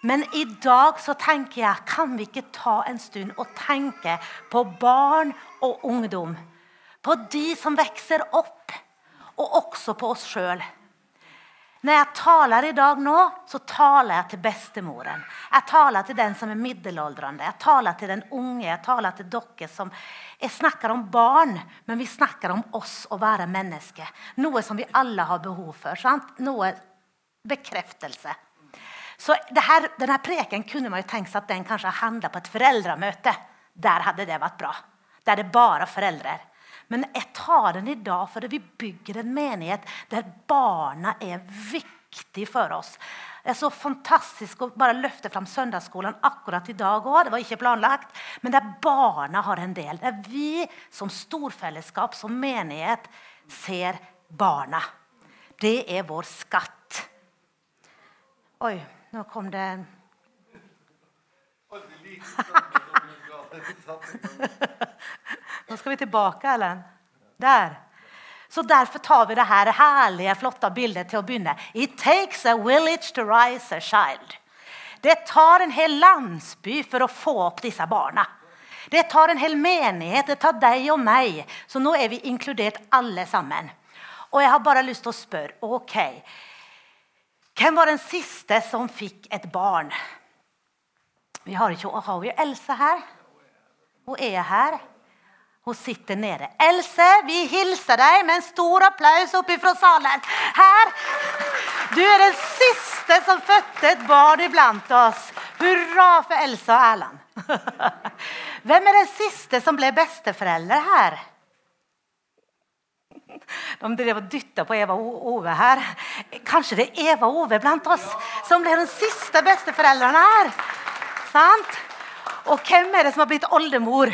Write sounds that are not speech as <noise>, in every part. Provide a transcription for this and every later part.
Men i dag så tenker jeg kan vi ikke ta en stund og tenke på barn og ungdom. På de som vokser opp, og også på oss sjøl. Når jeg taler i dag nå, så taler jeg til bestemoren. Jeg taler til den som er middelaldrende, jeg taler til den unge, jeg taler til dere som Jeg snakker om barn, men vi snakker om oss å være menneske. Noe som vi alle har behov for. Sant? Noe bekreftelse. Så her, denne preken kunne man jo tenkt seg at den kanskje handla på et foreldremøte. Der hadde det vært bra. Der det bare foreldre. Men jeg tar den i dag fordi vi bygger en menighet der barna er viktig for oss. Det er så fantastisk å bare løfte fram søndagsskolen akkurat i dag òg. Det var ikke planlagt. Men der barna har en del. Der vi som storfellesskap, som menighet, ser barna. Det er vår skatt. Oi, nå kom det Nå skal vi tilbake, Ellen. Der. Så Derfor tar vi det her herlige, flotte bildet til å begynne. It takes a village to rise a child. Det tar en hel landsby for å få opp disse barna. Det tar en hel menighet, det tar deg og meg. Så nå er vi inkludert alle sammen. Og jeg har bare lyst til å spørre ok, Hvem var den siste som fikk et barn? Vi har, ikke, har vi Else her. Hun er her. Hun sitter nede. Else, vi hilser deg med en stor applaus oppe fra salen. Her. Du er den siste som fødte et barn iblant oss. Hurra for Elsa og Erland. <laughs> Hvem er den siste som ble besteforelder her? De drev og dytta på Eva og Ove her. Kanskje det er Eva og Ove blant oss som blir de siste besteforeldrene her. Sant? Og hvem er det som har blitt oldemor?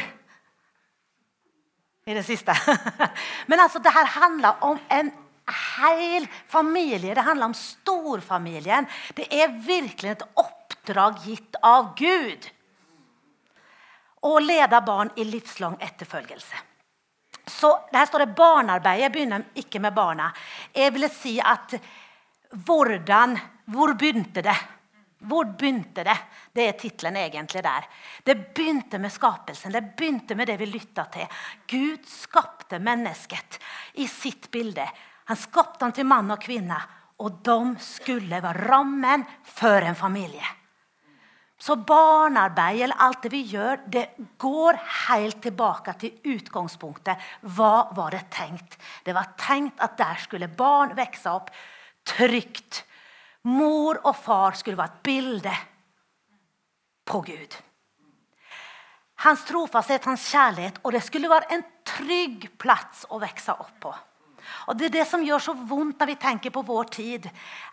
i det siste. <laughs> Men altså, det her handler om en hel familie. Det handler om storfamilien. Det er virkelig et oppdrag gitt av Gud å lede barn i livslang etterfølgelse. Så Her står det barnearbeid. Jeg begynner ikke med barna. Jeg vil si at hvordan, Hvor begynte det? Hvor begynte det? Det er tittelen egentlig der. Det begynte med skapelsen. Det begynte med det vi lytta til. Gud skapte mennesket i sitt bilde. Han skapte han til mann og kvinne, og de skulle være rammen for en familie. Så barnearbeid eller alt det vi gjør, det går helt tilbake til utgangspunktet. Hva var det tenkt? Det var tenkt at der skulle barn vokse opp trygt Mor og far skulle være et bilde på Gud. Hans trofasthet, hans kjærlighet, og det skulle være en trygg plass å vokse opp på. Og Det er det som gjør så vondt når vi tenker på vår tid.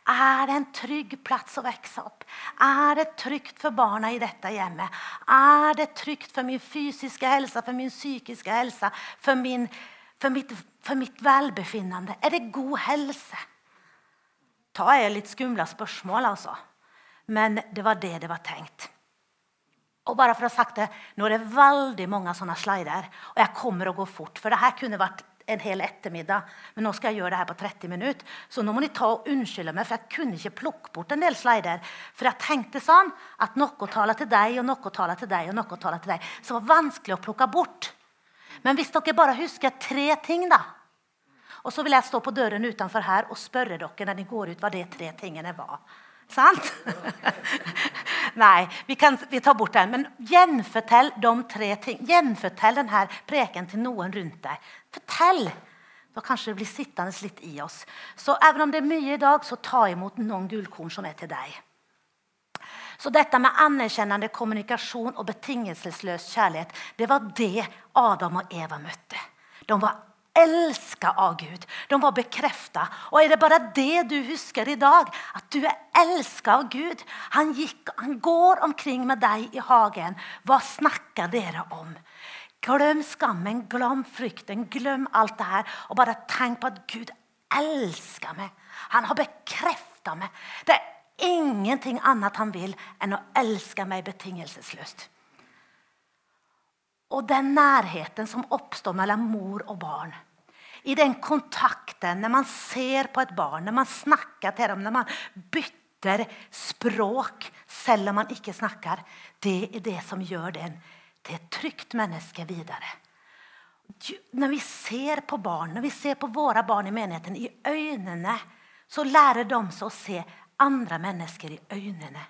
Er det en trygg plass å vokse opp? Er det trygt for barna i dette hjemmet? Er det trygt for min fysiske helse, for min psykiske helse, for, min, for, mitt, for mitt velbefinnende? Er det god helse? Ta er litt skumle spørsmål, altså. Men det var det det var tenkt. Og bare for å ha sagt det, Nå er det veldig mange sånne slider, og jeg kommer å gå fort. For det her kunne vært en hel ettermiddag, men nå skal jeg gjøre det her på 30 minutter. Så nå må ni ta og unnskylde meg, for jeg kunne ikke plukke bort en del slider. For jeg tenkte sånn at noe taler til deg, og noe taler til deg, og noe taler til deg. Så det var vanskelig å plukke bort. Men hvis dere bare husker tre ting, da, og så vil jeg stå på døren utenfor her og spørre dere når de går ut, hva de tre tingene var. Sant? Nei, vi, kan, vi tar bort den. Men gjenfortell de tre ting. Gjenfortell denne preken til noen rundt deg. Fortell! Da kanskje det blir sittende litt i oss. Så even om det er mye i dag, så ta imot noen gullkorn som er til deg. Så dette med anerkjennende kommunikasjon og betingelsesløs kjærlighet, det var det Adam og Eva møtte. De var elska av Gud. De var bekrefta. Og er det bare det du husker i dag? At du er elska av Gud? Han, gikk, han går omkring med deg i hagen. Hva snakker dere om? Glem skammen, glem frykten, glem alt det her. Og bare tenk på at Gud elsker meg. Han har bekrefta meg. Det er ingenting annet han vil enn å elske meg betingelsesløst. Og den nærheten som oppstår mellom mor og barn. I den kontakten, når man ser på et barn, når man snakker til dem, når man bytter språk, selv om man ikke snakker, det er det som gjør den til et trygt menneske videre. Når vi ser på barn, når vi ser på våre barn i menigheten, i øynene, så lærer de seg å se andre mennesker i øynene.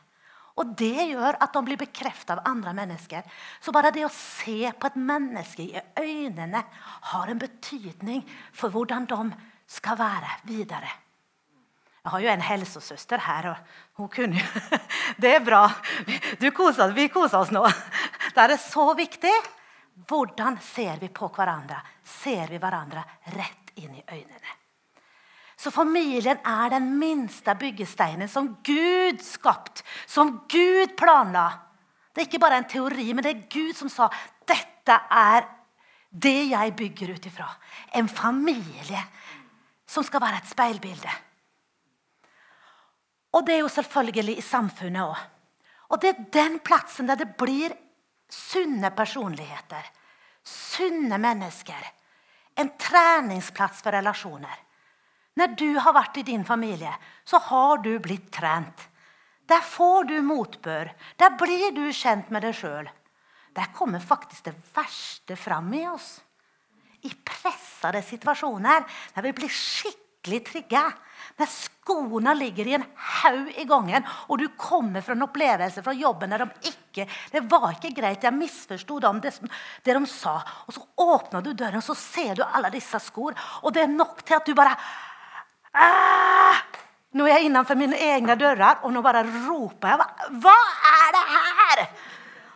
Og det gjør at de blir bekreftet av andre mennesker. Så bare det å se på et menneske i øynene har en betydning for hvordan de skal være videre. Jeg har jo en helsesøster her, og hun kunne jo <laughs> Det er bra. Koser, vi koser oss nå. Det er så viktig. Hvordan ser vi på hverandre? Ser vi hverandre rett inn i øynene? Så familien er den minste byggesteinen som Gud skapt, som Gud planla. Det er ikke bare en teori, men det er Gud som sa dette er det jeg bygger ut ifra. En familie som skal være et speilbilde. Og det er jo selvfølgelig i samfunnet òg. Og det er den plassen der det blir sunne personligheter. Sunne mennesker. En treningsplass for relasjoner. Når du har vært i din familie, så har du blitt trent. Der får du motbør. Der blir du kjent med deg sjøl. Der kommer faktisk det verste fram i oss. I pressede situasjoner der vi blir skikkelig trygge. Når skoene ligger i en haug i gangen, og du kommer fra en opplevelse fra jobben der de ikke Det var ikke greit, jeg misforsto det, det, de sa. Og så åpner du døren, og så ser du alle disse skor, og det er nok til at du bare ah! Nå er jeg innenfor mine egne dører, og nå bare roper jeg. Hva er det her?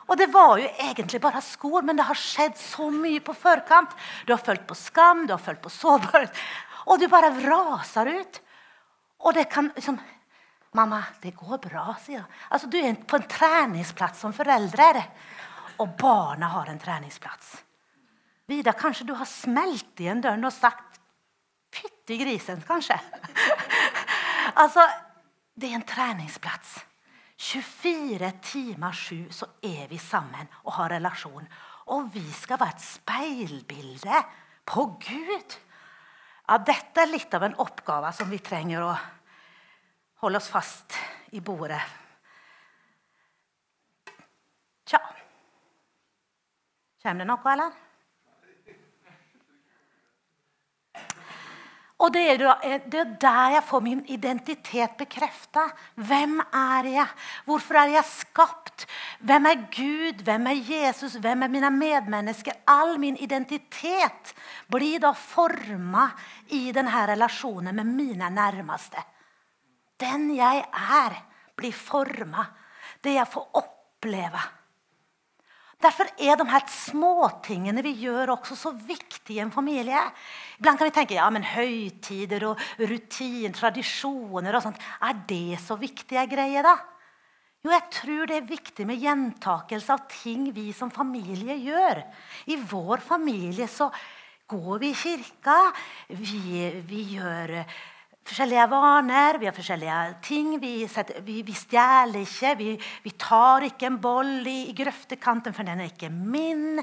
Og det var jo egentlig bare skor, men det har skjedd så mye på forkant. Du har følt på skam, du har følt på sårbarhet, og du bare raser ut. Og det kan liksom 'Mamma, det går bra', sier jeg. Altså, du er på en treningsplass som foreldre. Og barna har en treningsplass. Vidar, kanskje du har smelt igjen døren og sagt 'Fytti grisen', kanskje. <laughs> altså, det er en treningsplass. 24 timer sju så er vi sammen og har relasjon. Og vi skal være et speilbilde på Gud. Ja, dette er litt av en oppgave som vi trenger å holde oss fast i bordet. Tja Kommer det noe, eller? Og det er, det er der jeg får min identitet bekrefta. Hvem er jeg? Hvorfor er jeg skapt? Hvem er Gud? Hvem er Jesus? Hvem er mine medmennesker? All min identitet blir da forma i denne relasjonen med mine nærmeste. Den jeg er, blir forma. Det jeg får oppleve. Derfor er de her småtingene vi gjør, også så viktige i en familie. Iblant kan vi tenke ja, men høytider og rutin, tradisjoner og sånt, Er det så viktige greier, da? Jo, jeg tror det er viktig med gjentakelse av ting vi som familie gjør. I vår familie så går vi i kirka. Vi, vi gjør forskjellige vaner, vi har forskjellige ting. Vi, setter, vi, vi stjeler ikke. Vi, vi, tar ikke en boll i, i grøftekanten, for den er ikke min.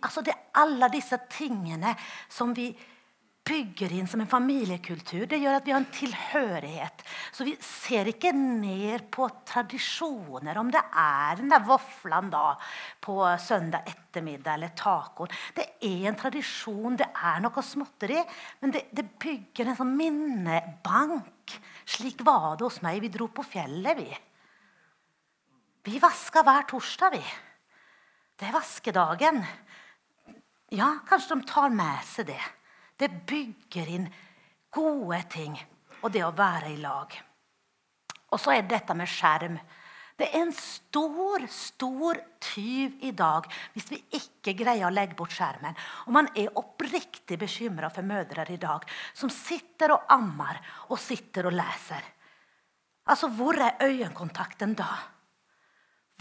Altså det er alle disse tingene som vi bygger inn som en familiekultur. Det gjør at vi har en tilhørighet. Så vi ser ikke ned på tradisjoner, om det er den der vaflen da på søndag ettermiddag eller tacoen. Det er en tradisjon, det er noe småtteri, men det, det bygger en sånn minnebank. Slik var det hos meg. Vi dro på fjellet, vi. Vi vaska hver torsdag, vi. Det er vaskedagen. Ja, kanskje de tar med seg det. Det bygger inn gode ting og det å være i lag. Og så er dette med skjerm. Det er en stor, stor tyv i dag hvis vi ikke greier å legge bort skjermen. Og man er oppriktig bekymra for mødre i dag som sitter og ammer og sitter og leser. Altså, Hvor er øyekontakten da?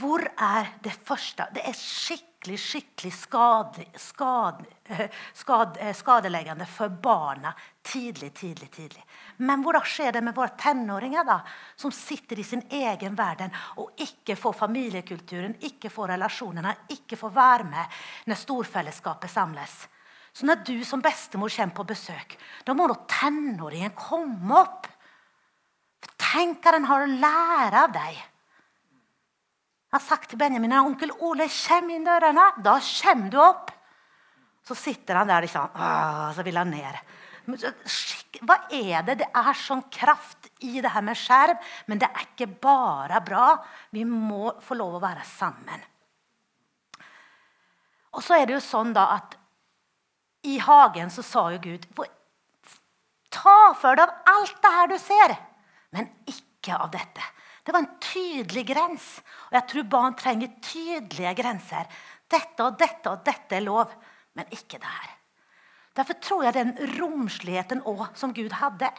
Hvor er det første? Det er skikkelig skikkelig skikkelig skade, skade, skade, skadeleggende for barna tidlig, tidlig, tidlig. Men hvordan skjer det med våre tenåringer, da, som sitter i sin egen verden og ikke får familiekulturen, ikke får relasjonene, ikke får være med når storfellesskapet samles? Så når du som bestemor kommer på besøk, da må nå tenåringen komme opp. Tenk hva den har å lære av deg. Har sagt til Benjamin at onkel Ole kjem inn dørene. Da kommer du opp. Så sitter han der liksom, så vil han ned. Hva er det? Det er sånn kraft i det her med skjerm. Men det er ikke bare bra. Vi må få lov å være sammen. Og så er det jo sånn da at i hagen så sa jo Gud Ta for deg av alt det her du ser, men ikke av dette. Det var en tydelig grens. Og jeg tror barn trenger tydelige grenser. Dette og dette og dette er lov, men ikke det her. Derfor tror jeg den romsligheten òg som Gud hadde,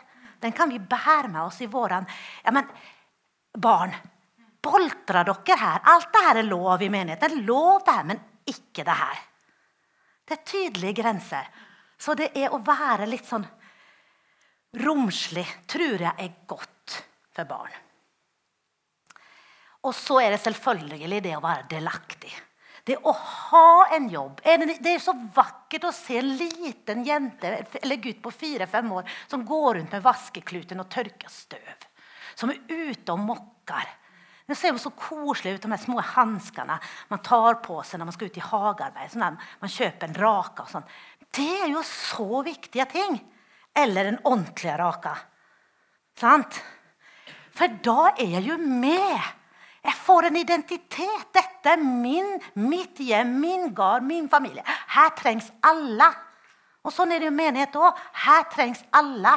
den kan vi bære med oss i våre ja, men, barn. Boltra dere her. Alt det her er lov i menigheten. Lov det her, men ikke det her. Det er tydelige grenser. Så det er å være litt sånn romslig tror jeg er godt for barn. Og så er det selvfølgelig det å være delaktig. Det å ha en jobb. Det er så vakkert å se en liten jente eller gutt på fire-fem år som går rundt med vaskekluten og tørker støv. Som er ute og mokker. Det ser jo så koselig ut, de små hanskene man tar på seg når man skal ut i hagearbeid. Sånn man kjøper en rake og sånn. Det er jo så viktige ting. Eller en ordentlig rake. Sant? For da er jeg jo med. Jeg får en identitet. Dette er min, mitt hjem, min gard, min familie. Her trengs alle. Og Sånn er det jo menighet òg. Her trengs alle.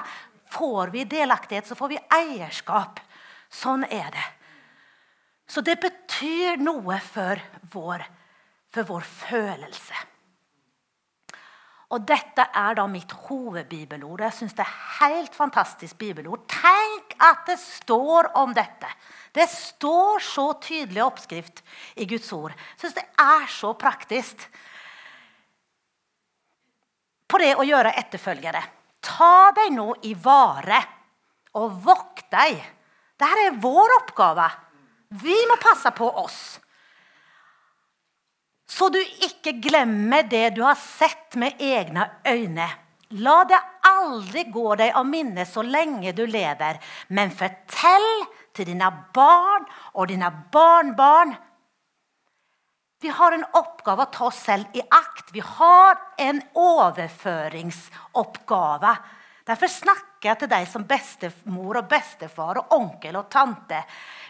Får vi delaktighet, så får vi eierskap. Sånn er det. Så det betyr noe for vår, for vår følelse. Og Dette er da mitt hovedbibelord. Jeg synes Det er helt fantastisk bibelord. Tenk at det står om dette! Det står så tydelig oppskrift i Guds ord. Jeg syns det er så praktisk. På det å gjøre etterfølgere. Ta deg nå i vare og vokt deg. Dette er vår oppgave. Vi må passe på oss. Så du ikke glemmer det du har sett med egne øyne. La det aldri gå deg av minne så lenge du lever, men fortell til dine barn og dine barnbarn. Vi har en oppgave å ta oss selv i akt. Vi har en overføringsoppgave. Derfor snakker jeg til deg som bestemor og bestefar og onkel og tante.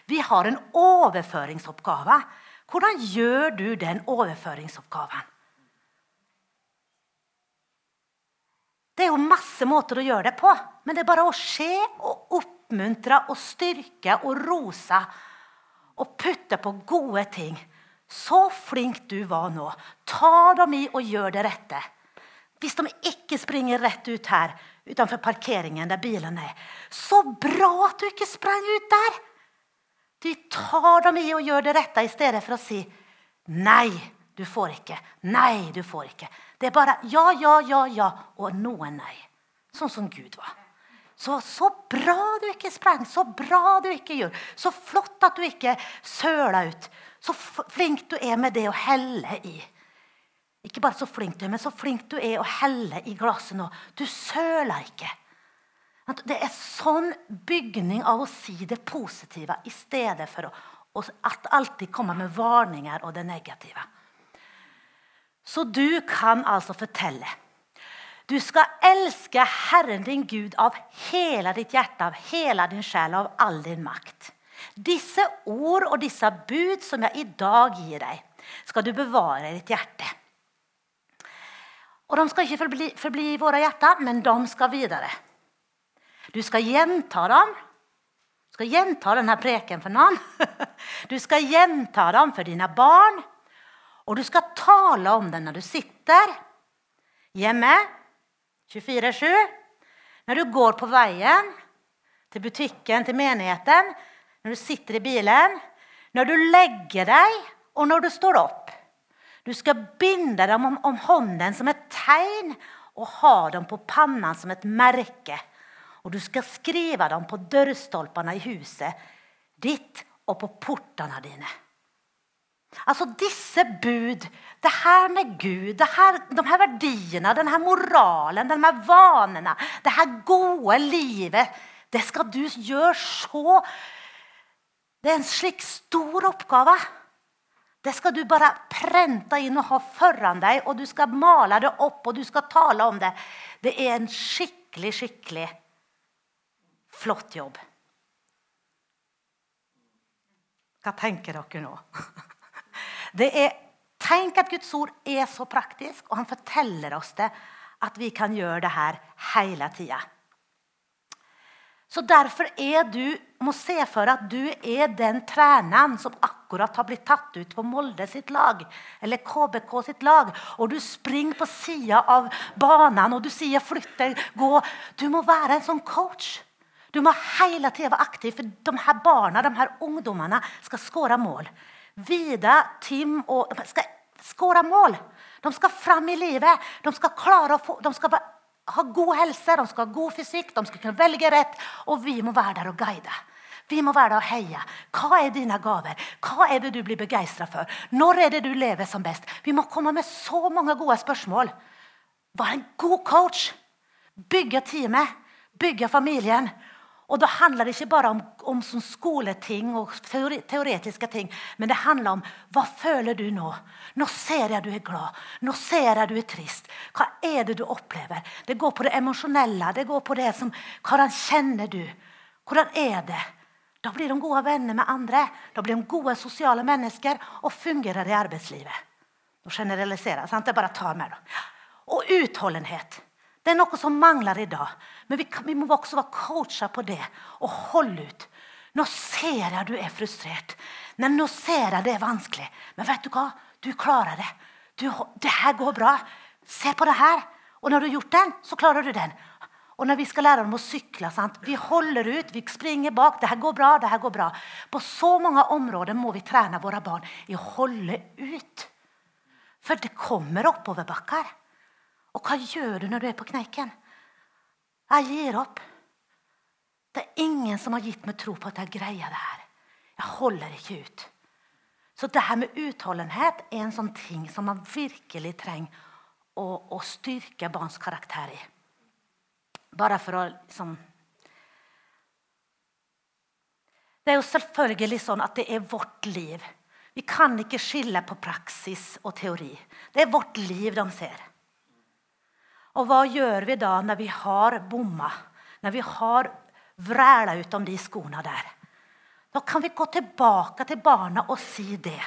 Vi har en overføringsoppgave. Hvordan gjør du den overføringsoppgaven? Det er jo masse måter å gjøre det på, men det er bare å se og opp oppmuntre og styrke og rose og putte på gode ting. Så flink du var nå. Ta dem i og gjør det rette. Hvis de ikke springer rett ut her utenfor parkeringen der bilen er, så bra at du ikke sprang ut der! Du tar dem i og gjør det rette i stedet for å si nei, du får ikke. Nei, du får ikke. Det er bare ja, ja, ja, ja og noen nei. Sånn som Gud var. Så, så bra du ikke sprang, så bra du ikke gjør. Så flott at du ikke søla ut. Så flink du er med det å helle i. Ikke bare så flink du er, men så flink du er å helle i glasset nå. Du søler ikke. Det er sånn bygning av å si det positive i stedet for å, at alltid komme med varninger og det negative. Så du kan altså fortelle du skal elske Herren din Gud av hele ditt hjerte, av hele din sjel og av all din makt. Disse ord og disse bud som jeg i dag gir deg, skal du bevare i ditt hjerte. Og De skal ikke forbli, forbli i våre hjerter, men de skal videre. Du skal gjenta dem. Du skal gjenta denne preken for noen. <laughs> Du skal gjenta dem for dine barn. Og du skal tale om dem når du sitter hjemme 24-7. Når du går på veien, til butikken, til menigheten, når du sitter i bilen, når du legger deg, og når du står opp. Du skal binde dem om, om hånden som et tegn og ha dem på panna som et merke. Og du skal skrive dem på dørstolpene i huset ditt og på portene dine. Altså disse bud, det her med Gud, det her, de her verdiene, denne moralen, de her vanene, det her gode livet, det skal du gjøre så Det er en slik stor oppgave. Det skal du bare prente inn og ha foran deg, og du skal male det opp og du skal tale om det. Det er en skikkelig, skikkelig flott jobb. Hva tenker dere nå? <laughs> Det er, tenk at Guds ord er så praktisk, og han forteller oss det, at vi kan gjøre det her hele tida. Så derfor er du, må se for at du er den treneren som akkurat har blitt tatt ut på Molde sitt lag, eller KBK sitt lag, og du springer på sida av banen og du sier 'flytt deg', gå. Du må være en sånn coach. Du må hele tida være aktiv, for de her barna, de her ungdommene skal skåre mål. Vida, Tim og de skal skåre mål. De skal fram i livet. De skal klare å få, de skal ha god helse, de skal ha god fysikk, de skal kunne velge rett. Og vi må være der og guide. Vi må være der og heie. Hva er dine gaver? Hva er det du blir begeistra for? Når er det du lever som best? Vi må komme med så mange gode spørsmål. Vær en god coach. Bygge teamet. Bygge familien. Og da handler det ikke bare om, om sånn skoleting og teoretiske ting, men det handler om hva føler du nå? Nå ser jeg du er glad. Nå ser jeg du er trist. Hva er det du opplever? Det går på det emosjonelle. Det går på det som Hvordan kjenner du? Hvordan er det? Da blir de gode venner med andre. Da blir de gode sosiale mennesker og fungerer i arbeidslivet. Nå generaliserer jeg. Jeg bare tar med. Og utholdenhet. Det er noe som mangler i dag. Men vi, kan, vi må også være coacha på det og holde ut. Nå ser jeg du er frustrert. Nei, nå ser jeg det er vanskelig. Men vet du hva? Du klarer det. Du, det her går bra. Se på det her. Og når du har gjort den, så klarer du den. Og når vi skal lære dem å sykle sant? Vi holder ut, vi springer bak. Det her går bra, det her går bra. På så mange områder må vi trene våre barn i å holde ut. For det kommer oppoverbakker. Og hva gjør du når du er på kneiken? Jeg gir opp. Det er ingen som har gitt meg tro på at jeg greier det her. Jeg holder ikke ut. Så det her med utholdenhet er en sånn ting som man virkelig trenger å, å styrke barns karakter i. Bare for å liksom Det er jo selvfølgelig sånn at det er vårt liv. Vi kan ikke skille på praksis og teori. Det er vårt liv de ser. Og hva gjør vi da når vi har bomma? Når vi har vræla ut om de skoene der? Da kan vi gå tilbake til barna og si det.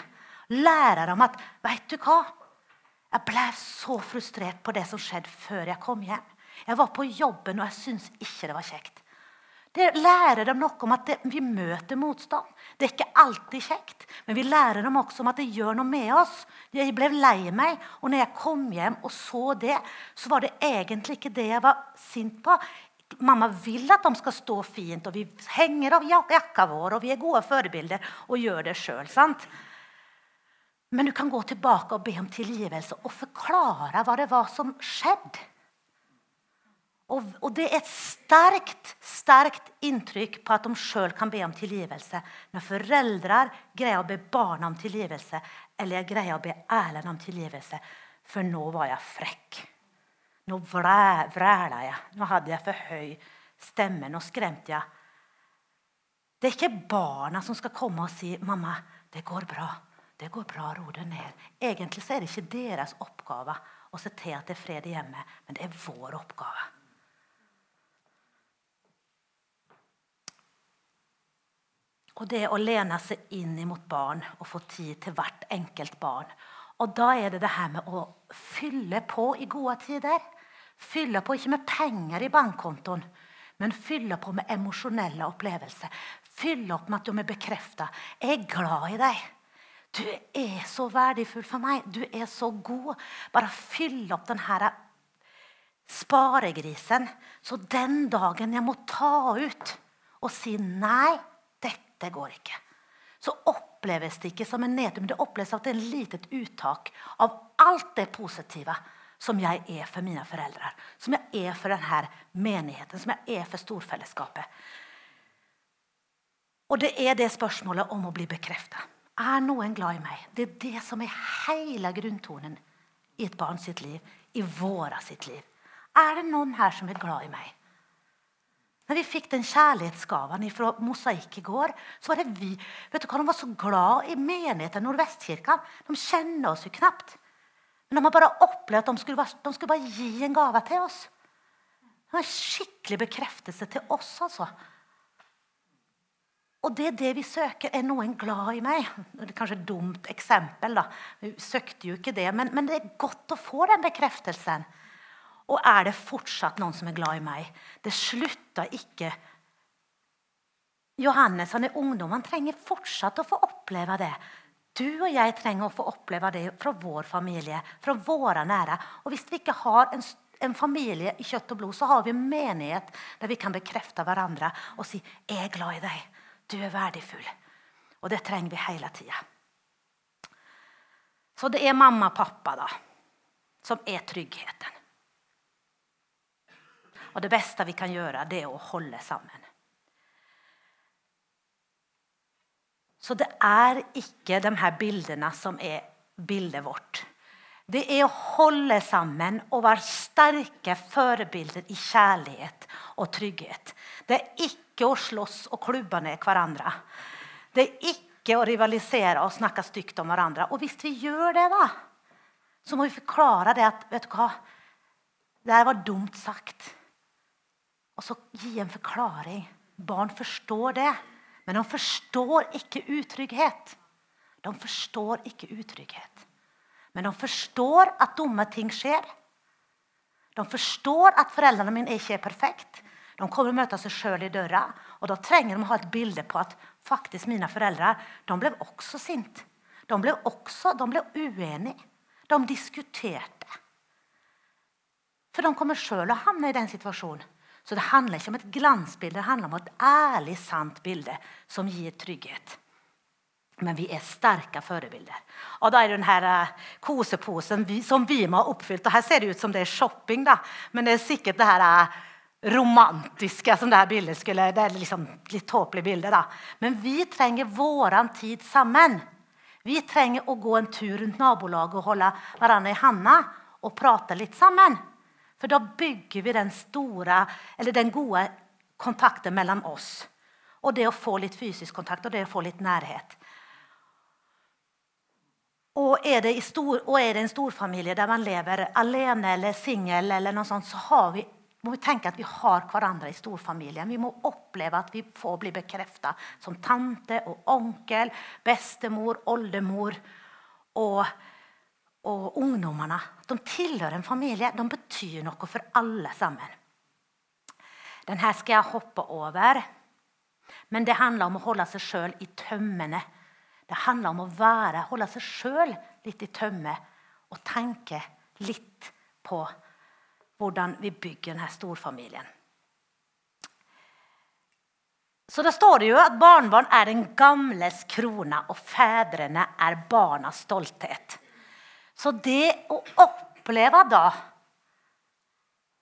Lære dem at vet du hva? Jeg ble så frustrert på det som skjedde før jeg kom hjem. Jeg var på jobben, og jeg syntes ikke det var kjekt. Det lærer dem noe om at det, vi møter motstand. Det er ikke alltid kjekt, men vi lærer dem også om at det gjør noe med oss. Jeg ble lei meg, og når jeg kom hjem og så det, så var det egentlig ikke det jeg var sint på. Mamma vil at de skal stå fint, og vi henger av jakka vår, og vi er gode forbilder og gjør det sjøl. Men du kan gå tilbake og be om tilgivelse og forklare hva det var som skjedde. Og, og, det er et sterkt sterkt inntrykk på at de sjøl kan be om tilgivelse. Når foreldre greier å be barna om tilgivelse, eller jeg greier å be Erlend om tilgivelse. For nå var jeg frekk. Nå vræla jeg. Nå hadde jeg for høy stemme. Nå skremte jeg. Det er ikke barna som skal komme og si 'Mamma, det går bra'. Det går bra, ro deg ned. Egentlig er det ikke deres oppgave å se til at det er fred i hjemmet, men det er vår oppgave. Og det å lene seg inn mot barn og få tid til hvert enkelt barn. Og da er det det her med å fylle på i gode tider. Fylle på ikke med penger i bankkontoen, men fylle på med emosjonelle opplevelser. Fylle opp med at du er bekrefta. 'Jeg er glad i deg. Du er så verdifull for meg. Du er så god.' Bare fylle opp denne sparegrisen. Så den dagen jeg må ta ut og si nei det går ikke. Så oppleves det ikke som en nedtur, men det oppleves er et litet uttak av alt det positive som jeg er for mine foreldre, som jeg er for denne menigheten, som jeg er for storfellesskapet. Og det er det spørsmålet om å bli bekrefta. Er noen glad i meg? Det er det som er hele grunntonen i et barn sitt liv, i våra sitt liv. Er det noen her som er glad i meg? Når vi fikk den kjærlighetsgaven fra Mosaikk i går, så var det vi vet du hva, De var så glad i menigheten Nordvestkirka. De kjenner oss jo knapt. Men de har bare opplevd at de skulle, bare, de skulle bare gi en gave til oss. Det var en skikkelig bekreftelse til oss, altså. Og det er det vi søker. Er noen glad i meg? Det er kanskje et dumt eksempel. da. Vi søkte jo ikke det, men, men det er godt å få den bekreftelsen. Og er det fortsatt noen som er glad i meg? Det slutta ikke. Johannes han er ungdom. Han trenger fortsatt å få oppleve det. Du og jeg trenger å få oppleve det fra vår familie, fra våre nære. Og hvis vi ikke har en, en familie i kjøtt og blod, så har vi en menighet der vi kan bekrefte hverandre og si 'Jeg er glad i deg'. Du er verdifull. Og det trenger vi hele tida. Så det er mamma og pappa da, som er tryggheten. Og det beste vi kan gjøre, det er å holde sammen. Så det er ikke de her bildene som er bildet vårt. Det er å holde sammen og være sterke forbilder i kjærlighet og trygghet. Det er ikke å slåss og klubbe ned hverandre. Det er ikke å rivalisere og snakke stygt om hverandre. Og hvis vi gjør det, da, så må vi forklare det at vet du hva, det var dumt sagt. Og så gi en forklaring. Barn forstår det, men de forstår ikke utrygghet. De forstår ikke utrygghet. Men de forstår at dumme ting skjer. De forstår at foreldrene mine ikke er perfekte. De kommer å møte seg sjøl i døra. Og da trenger de å ha et bilde på at faktisk mine foreldre de ble også sinte. De ble også de ble uenige. De diskuterte. For de kommer sjøl å havne i den situasjonen. Så det handler ikke om et glansbilde, det handler om et ærlig, sant bilde som gir trygghet. Men vi er sterke forbilder. Og da er det denne eh, koseposen som vi må ha oppfylt. Og her ser det ut som det er shopping, da. men det er sikkert det her eh, romantiske som det her bildet skulle Det er liksom litt tåpelig bilde, da. Men vi trenger vår tid sammen. Vi trenger å gå en tur rundt nabolaget og holde hverandre i handa og prate litt sammen. For da bygger vi den store, den gode kontakten mellom oss. Og det å få litt fysisk kontakt og det å få litt nærhet. Og er, stor, og er, det en storfamilie der man lever alene eller singel, så vi, må vi tenke at vi har hverandre i storfamilien. Vi må oppleve at vi får bli bekrefta som tante og onkel, bestemor, oldemor og, og ungdommene. De tilhører en familie. De betyr noe for alle sammen. Denne skal jeg hoppe over. Men det handler om å holde seg sjøl i tømmene det handler om å være, holde seg sjøl litt i tømme og tenke litt på hvordan vi bygger denne storfamilien. Så da står det jo at barnebarn er den gamles krone, og fedrene er barnas stolthet. Så det å oppleve da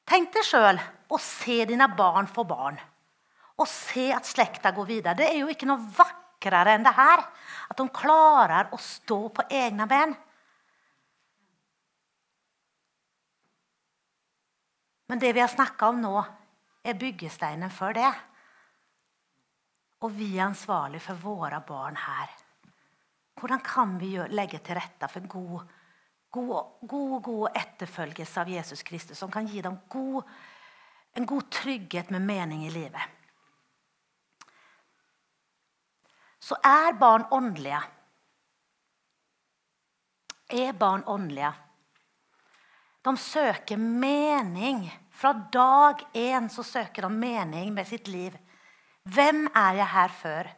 Tenk deg sjøl å se dine barn få barn. Å se at slekta går videre. Det er jo ikke noe vakrere enn det her. At de klarer å stå på egne ben. Men det vi har snakka om nå, er byggesteinen for det. Og vi er ansvarlige for våre barn her. Hvordan kan vi legge til rette for god, god, god, god etterfølgelse av Jesus Kristus, som kan gi dem god, en god trygghet med mening i livet? så er barn åndelige. Er barn åndelige? De søker mening. Fra dag én så søker de mening med sitt liv. Hvem er jeg her for?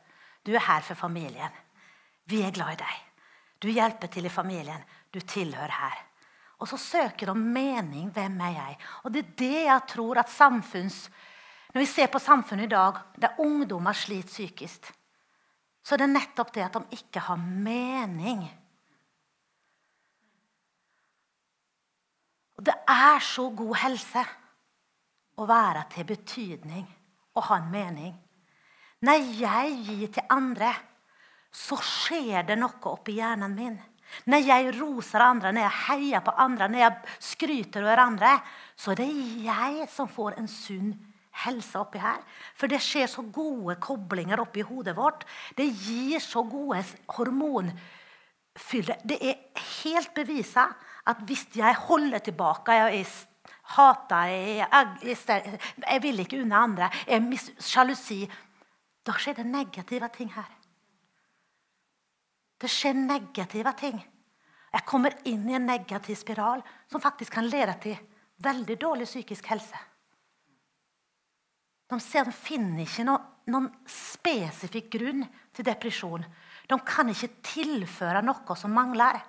Du er her for familien. Vi er glad i deg. Du hjelper til i familien. Du tilhører her. Og så søker de mening. Hvem er jeg? Og det er det jeg tror at samfunns... Når vi ser på samfunnet i dag, der ungdommer sliter psykisk så er det nettopp det at de ikke har mening. Og det er så god helse å være til betydning og ha en mening. Når jeg gir til andre, så skjer det noe oppi hjernen min. Når jeg roser andre, når jeg heier på andre, når jeg skryter over andre, så er det jeg som får en sunn helse oppi her. For det skjer så gode koblinger oppi hodet vårt. Det gir så gode hormonfyller. Det er helt bevisa at hvis jeg holder tilbake jeg er hater, jeg, jeg, jeg, vil ikke unne andre, jeg er sjalusi Da skjer det negative ting her. Det skjer negative ting. Jeg kommer inn i en negativ spiral som faktisk kan lede til veldig dårlig psykisk helse. De, ser, de finner ikke noen, noen spesifikk grunn til depresjon. De kan ikke tilføre noe som mangler.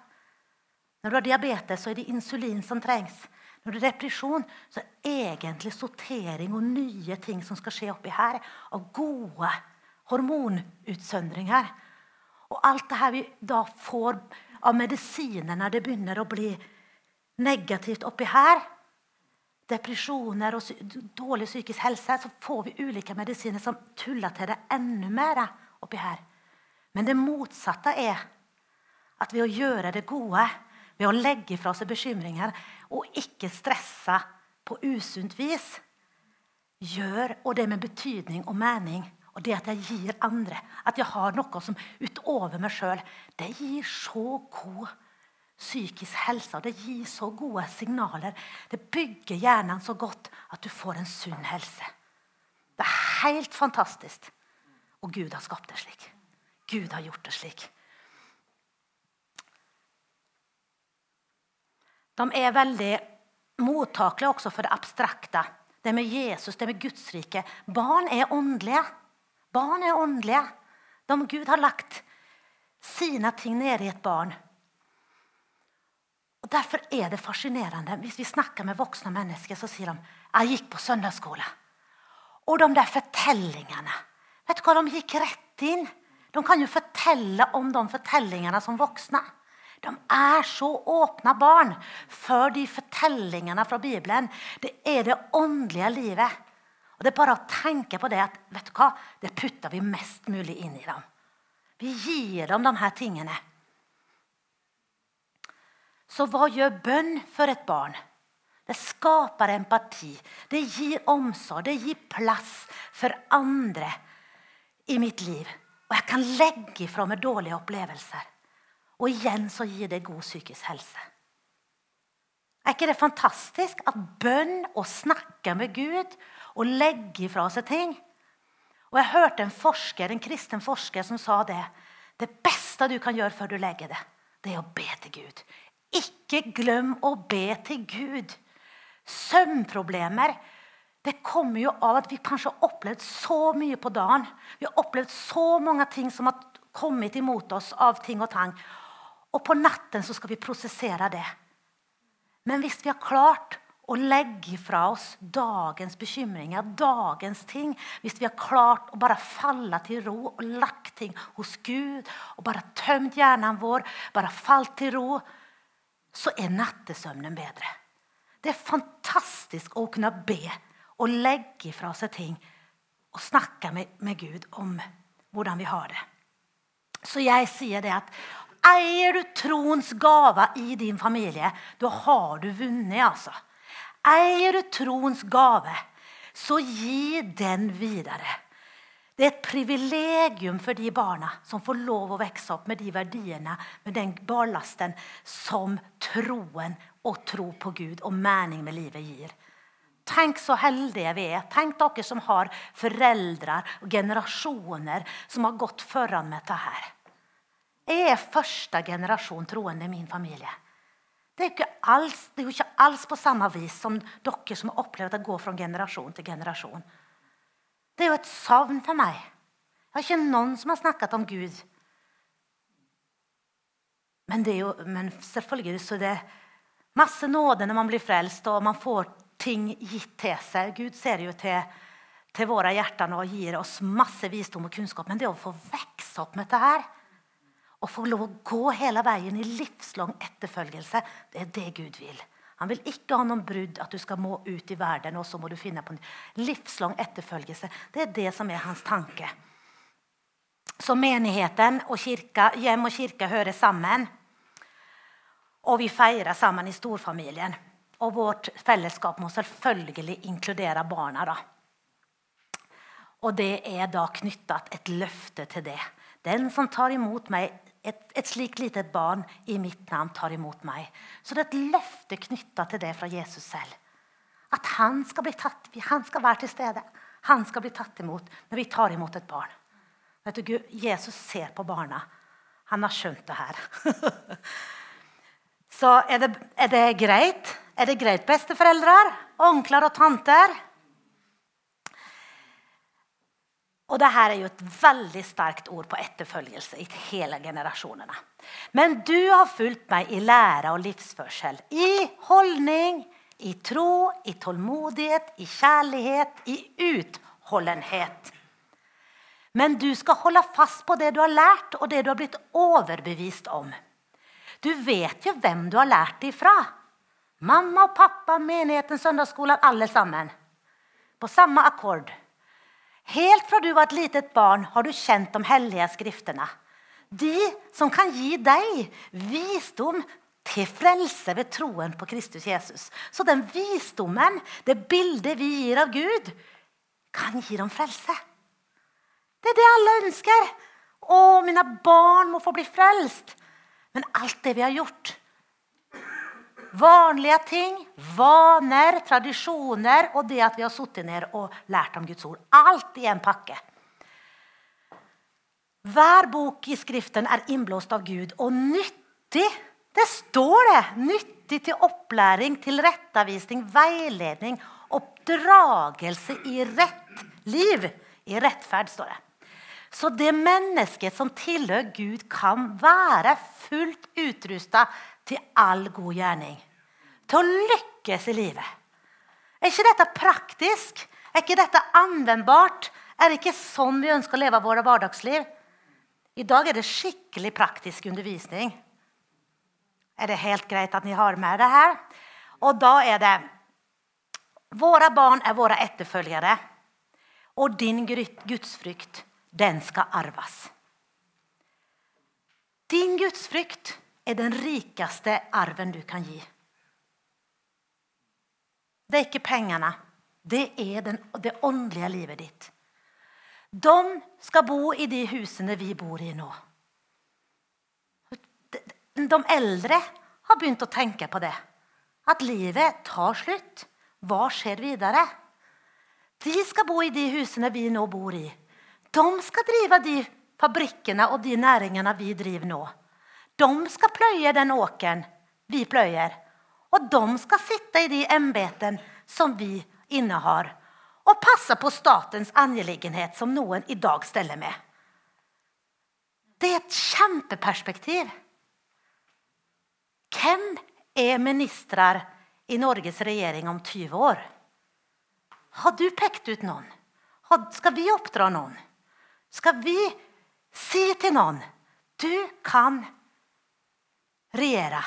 Når du har diabetes, så er det insulin som trengs. Når det er depresjon, så er det egentlig sortering og nye ting som skal skje oppi her. Av gode hormonutsøndringer. Og alt det her vi da får av medisiner når det begynner å bli negativt oppi her, depresjoner og dårlig psykisk helse, så får vi ulike medisiner som tuller til det enda mer oppi her. Men det motsatte er at ved å gjøre det gode, ved å legge fra seg bekymringer og ikke stresse på usunt vis, gjør, og det med betydning og mening, og det at jeg gir andre, at jeg har noe som utover meg sjøl, det gir så god psykisk helse. Og det gir så gode signaler. Det bygger hjernen så godt at du får en sunn helse. Det er helt fantastisk. Og Gud har skapt det slik. Gud har gjort det slik. De er veldig mottakelige også for det abstrakte. Det med Jesus, det med Guds rike. Barn er åndelige. Barn er åndelige. De Gud har lagt sine ting nede i et barn. Og Derfor er det fascinerende. Hvis vi snakker med voksne mennesker, så sier de jeg gikk på søndagsskole. Og de der fortellingene Vet du hva, De gikk rett inn. De kan jo fortelle om de fortellingene som voksne. De er så åpne barn for de fortellingene fra Bibelen. Det er det åndelige livet. Og Det er bare å tenke på det at vet du hva, det putter vi mest mulig inn i dem. Vi gir dem de her tingene. Så hva gjør bønn for et barn? Det skaper empati. Det gir omsorg. Det gir plass for andre i mitt liv. Og jeg kan legge ifra meg dårlige opplevelser. Og igjen så gir det god psykisk helse. Er ikke det fantastisk at bønn og snakke med Gud og legge fra seg ting. Og Jeg hørte en forsker, en kristen forsker som sa det. Det beste du kan gjøre før du legger det, det er å be til Gud. Ikke glem å be til Gud. Søvnproblemer det kommer jo av at vi kanskje har opplevd så mye på dagen. Vi har opplevd så mange ting som har kommet imot oss av ting og tang. Og på natten så skal vi prosessere det. Men hvis vi har klart å legge fra oss dagens bekymringer, dagens ting. Hvis vi har klart å bare falle til ro og lagt ting hos Gud og bare tømt hjernen vår, bare falt til ro, så er nattesøvnen bedre. Det er fantastisk å kunne be og legge fra seg ting og snakke med, med Gud om hvordan vi har det. Så jeg sier det at eier du troens gave i din familie, da har du vunnet, altså. Eier troens gave, så gi den videre. Det er et privilegium for de barna som får lov å vokse opp med de verdiene, med den ballasten som troen og tro på Gud og mening med livet gir. Tenk så heldige vi er. Tenk dere som har foreldre og generasjoner som har gått foran med dette. Jeg er første generasjon troende i min familie. Det er, alls, det er, jo ikke alls på samme vis som dere som har opplevd å gå fra generasjon til generasjon. Det er jo et savn for meg. Jeg har ikke noen som har snakket om Gud. Men, det er jo, men selvfølgelig så det masse nåde når man blir frelst og man får ting gitt til seg. Gud ser jo til, til våre hjerter og gir oss masse visdom og kunnskap. Men det å få vokse opp med dette her, å få lov å gå hele veien i livslang etterfølgelse, det er det Gud vil. Han vil ikke ha noen brudd, at du skal må ut i verden og så må du finne på en livslang etterfølgelse. Det er det som er hans tanke. Så menigheten og kirka, hjem og kirke hører sammen. Og vi feirer sammen i storfamilien. Og vårt fellesskap må selvfølgelig inkludere barna. da. Og det er da knytta et løfte til det. Den som tar imot meg, et, et slikt lite barn i mitt navn, tar imot meg. Så det er et løfte knytta til det fra Jesus selv. At han skal, bli tatt, han skal være til stede. Han skal bli tatt imot når vi tar imot et barn. Vet du, Gud, Jesus ser på barna. Han har skjønt det her. <laughs> Så er det, er det greit? Er det greit, besteforeldre, onkler og tanter? Og dette er jo et veldig sterkt ord på etterfølgelse i hele generasjonene. Men du har fulgt meg i lære og livsførsel, i holdning, i tro, i tålmodighet, i kjærlighet, i utholdenhet. Men du skal holde fast på det du har lært, og det du har blitt overbevist om. Du vet jo hvem du har lært det ifra. Mamma og pappa, menigheten, søndagsskolen, alle sammen. På samme akkord. Helt fra du var et litet barn, har du kjent de hellige skriftene. De som kan gi deg visdom til frelse ved troen på Kristus Jesus. Så den visdommen, det bildet vi gir av Gud, kan gi dem frelse. Det er det alle ønsker. Å, mine barn må få bli frelst. Men alt det vi har gjort Vanlige ting, vaner, tradisjoner og det at vi har sittet ned og lært om Guds ord. Alt i en pakke. Hver bok i Skriften er innblåst av Gud og nyttig. Det står det! Nyttig til opplæring, tilrettevisning, veiledning, oppdragelse i rett liv. I rettferd, står det. Så det mennesket som tilhører Gud, kan være fullt utrusta til all god gjerning. Til å lykkes i livet. Er ikke dette praktisk? Er ikke dette anvendbart? Er det ikke sånn vi ønsker å leve våre hverdagsliv? I dag er det skikkelig praktisk undervisning. Er det helt greit at ni har med det her? Og da er det Våre barn er våre etterfølgere. Og din gudsfrykt den skal arves. Din gudsfrykt er den rikeste arven du kan gi. Det er ikke pengene. Det er den, det åndelige livet ditt. De skal bo i de husene vi bor i nå. De eldre har begynt å tenke på det. At livet tar slutt. Hva skjer videre? De skal bo i de husene vi nå bor i. De skal drive de fabrikkene og de næringene vi driver nå. De skal pløye den åkeren vi pløyer. Og de skal sitte i de embeten som vi innehar, og passe på statens angeliggenhet som noen i dag steller med. Det er et kjempeperspektiv. Hvem er ministre i Norges regjering om 20 år? Har du pekt ut noen? Skal vi oppdra noen? skal vi si til noen du kan regjere.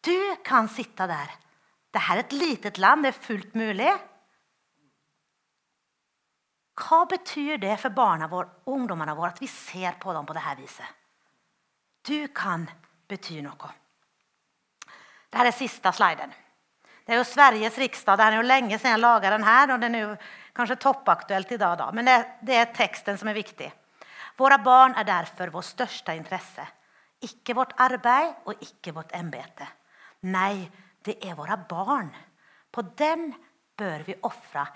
Du kan sitte der. Dette er et litet land. Det er fullt mulig. Hva betyr det for barna våre ungdommene våre at vi ser på dem på dette viset? Du kan bety noe. Dette er siste sliden. Det er jo Sveriges riksdag. Det er jo lenge siden jeg laga den her. og Den er jo kanskje toppaktuelt i dag, da. men det, det er teksten som er viktig. Våre barn er derfor vår største interesse. Ikke vårt arbeid og ikke vårt embete. Nei, det er våre barn. På dem bør vi ofre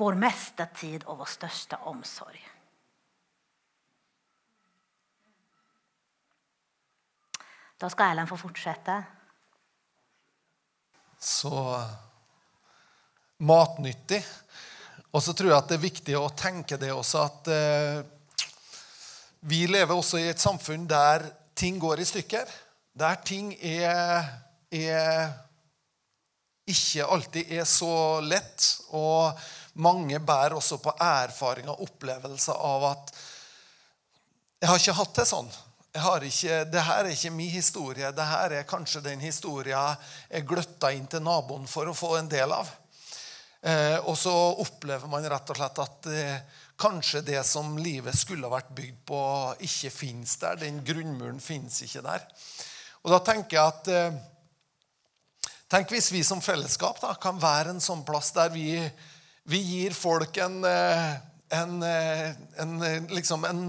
vår meste tid og vår største omsorg. Da skal Erlend få fortsette. Så matnyttig. Og så tror jeg at det er viktig å tenke det også at eh, vi lever også i et samfunn der ting går i stykker. Der ting er, er ikke alltid er så lett. Og mange bærer også på erfaring og opplevelse av at Jeg har ikke hatt det sånn. Ikke, det her er ikke min historie. Det her er kanskje den historien jeg gløtta inn til naboen for å få en del av. Eh, og så opplever man rett og slett at eh, Kanskje det som livet skulle vært bygd på, ikke fins der. Den grunnmuren fins ikke der. Og da tenker jeg at eh, Tenk hvis vi som fellesskap da, kan være en sånn plass der vi, vi gir folk en, eh, en, eh, en, liksom en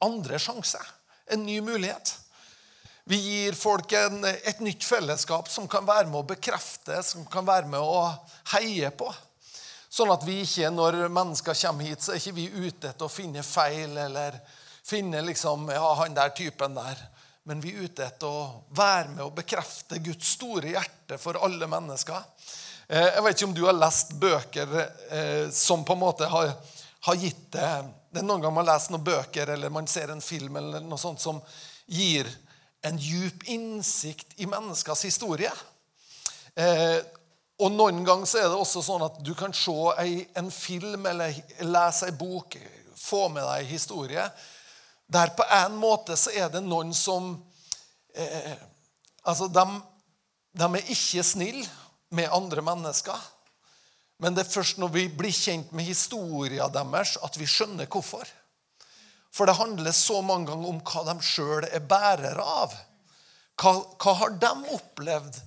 andre sjanse. En ny mulighet. Vi gir folk et nytt fellesskap som kan være med å bekrefte, som kan være med å heie på. Sånn at vi ikke, når mennesker kommer hit, så er ikke vi ute etter å finne feil eller finne liksom, ja, han der typen der. Men vi er ute etter å være med og bekrefte Guds store hjerte for alle mennesker. Eh, jeg vet ikke om du har lest bøker eh, som på en måte har, har gitt det Det er noen ganger man leser noen bøker eller man ser en film eller noe sånt som gir en djup innsikt i menneskers historie. Og Noen ganger så er det også sånn at du kan se en film eller lese en bok, få med deg en historie, der på en måte så er det noen som eh, Altså, de, de er ikke snille med andre mennesker. Men det er først når vi blir kjent med historien deres, at vi skjønner hvorfor. For det handler så mange ganger om hva de sjøl er bærere av. Hva, hva, har de opplevd?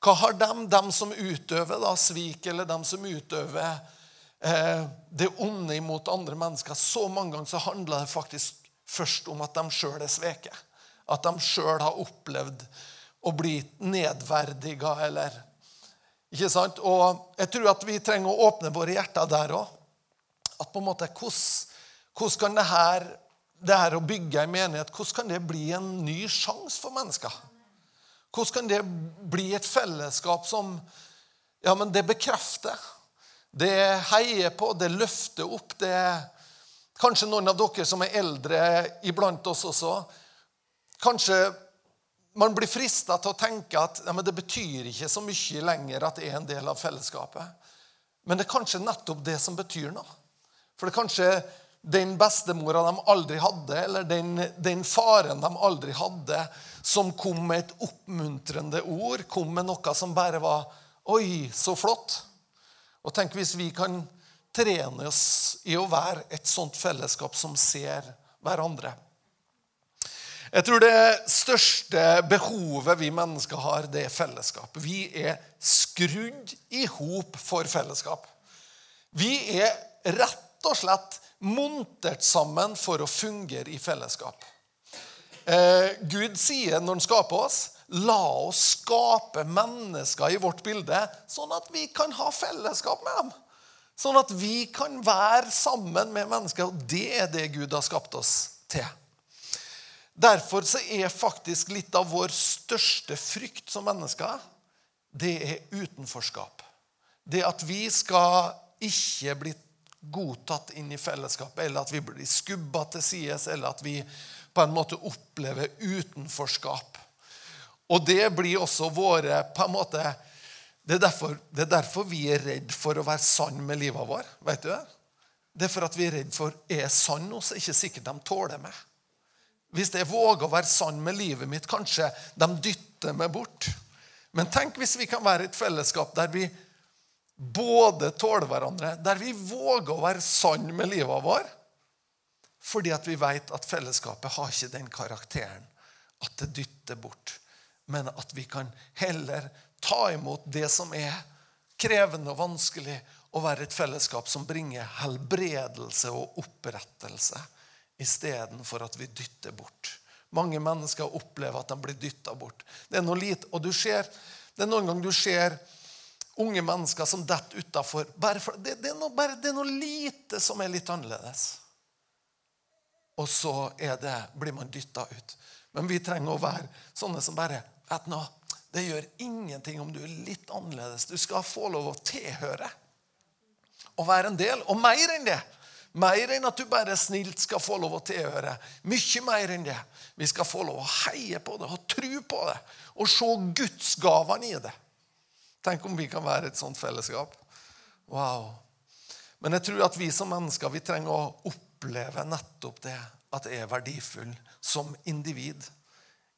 Hva har de, de som utøver da, svik, eller de som utøver eh, det onde imot andre mennesker? Så mange ganger så handler det faktisk først om at de sjøl er sveke. At de sjøl har opplevd å bli nedverdiga eller Ikke sant? Og jeg tror at vi trenger å åpne våre hjerter der òg. At på en måte, hvordan kan det her det her å bygge en menighet, hvordan kan det bli en ny sjanse for mennesker? Hvordan kan det bli et fellesskap som ja, men det bekrefter? Det heier på, det løfter opp. det Kanskje noen av dere som er eldre iblant oss også. Kanskje man blir frista til å tenke at ja, det betyr ikke så mye lenger at det er en del av fellesskapet. Men det er kanskje nettopp det som betyr noe. For det er kanskje den bestemora de aldri hadde, eller den, den, faren de aldri hadde, som kom med et oppmuntrende ord, kom med noe som bare var Oi, så flott. Og tenk hvis vi kan trene oss i å være et sånt fellesskap som ser hverandre. Jeg tror det største behovet vi mennesker har, det er fellesskap. Vi er skrudd i hop for fellesskap. Vi er rett og slett montert sammen for å fungere i fellesskap. Eh, Gud sier når han skaper oss, la oss skape mennesker i vårt bilde, sånn at vi kan ha fellesskap med dem. Sånn at vi kan være sammen med mennesker. Og det er det Gud har skapt oss til. Derfor er faktisk litt av vår største frykt som mennesker, det er utenforskap. Det at vi skal ikke bli godtatt inn i fellesskapet, eller at vi blir skubba til sides, eller at vi på en måte opplever utenforskap. Og det blir også våre på en måte, det er, derfor, det er derfor vi er redd for å være sann med livet vår. Vet du det? Det er for at vi er redd for er sann nå, så ikke sikkert de tåler meg. Hvis jeg våger å være sann med livet mitt, kanskje de dytter meg bort. Men tenk hvis vi kan være et fellesskap der vi både tåle hverandre, der vi våger å være sann med livet vår, fordi at vi vet at fellesskapet har ikke den karakteren at det dytter bort, men at vi kan heller ta imot det som er krevende og vanskelig, og være et fellesskap som bringer helbredelse og opprettelse istedenfor at vi dytter bort. Mange mennesker opplever at de blir dytta bort. Det er noe lite, og du ser, det er noen ganger du ser unge mennesker som detter utafor. Det, det, det, er noe lite som er litt annerledes. Og så det, blir man dytta ut. Men vi trenger å være sånne som bare vet nå, Det gjør ingenting om du er litt annerledes. Du skal få lov å tilhøre og være en del. Og mer enn det. Mer enn at du bare snilt skal få lov å tilhøre. Mye mer enn det. Vi skal få lov å heie på det og tro på det og se gudsgavene i det. Tenk om vi kan være et sånt fellesskap. Wow. Men jeg tror at vi som mennesker vi trenger å oppleve nettopp det. At jeg er verdifull som individ.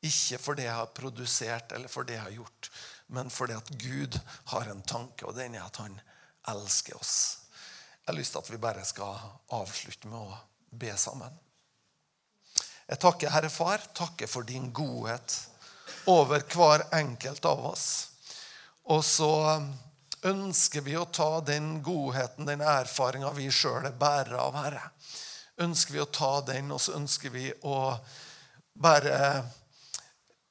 Ikke for det jeg har produsert eller for det jeg har gjort, men fordi at Gud har en tanke, og den er at han elsker oss. Jeg har lyst til at vi bare skal avslutte med å be sammen. Jeg takker Herre Far, takker for din godhet over hver enkelt av oss. Og så ønsker vi å ta den godheten, den erfaringa vi sjøl er bærere av, Herre. Ønsker vi å ta den, og så ønsker vi å bare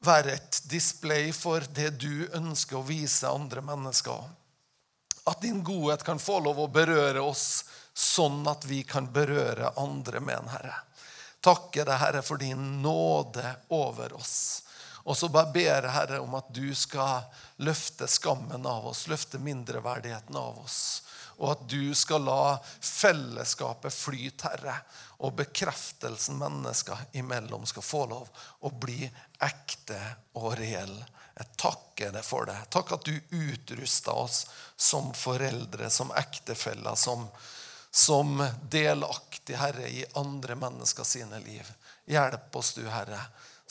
være et display for det du ønsker å vise andre mennesker. At din godhet kan få lov å berøre oss sånn at vi kan berøre andre med en Herre. Takke deg, Herre, for din nåde over oss. Og så bare ber jeg, Herre, om at du skal løfte skammen av oss, løfte mindreverdigheten av oss. Og at du skal la fellesskapet flyte, Herre, og bekreftelsen mennesker imellom skal få lov å bli ekte og reell. Jeg takker deg for det. Takk at du utrusta oss som foreldre, som ektefeller, som, som delaktig, Herre, i andre mennesker sine liv. Hjelp oss, du, Herre,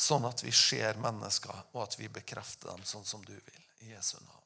sånn at vi ser mennesker, og at vi bekrefter dem sånn som du vil. I Jesu navn.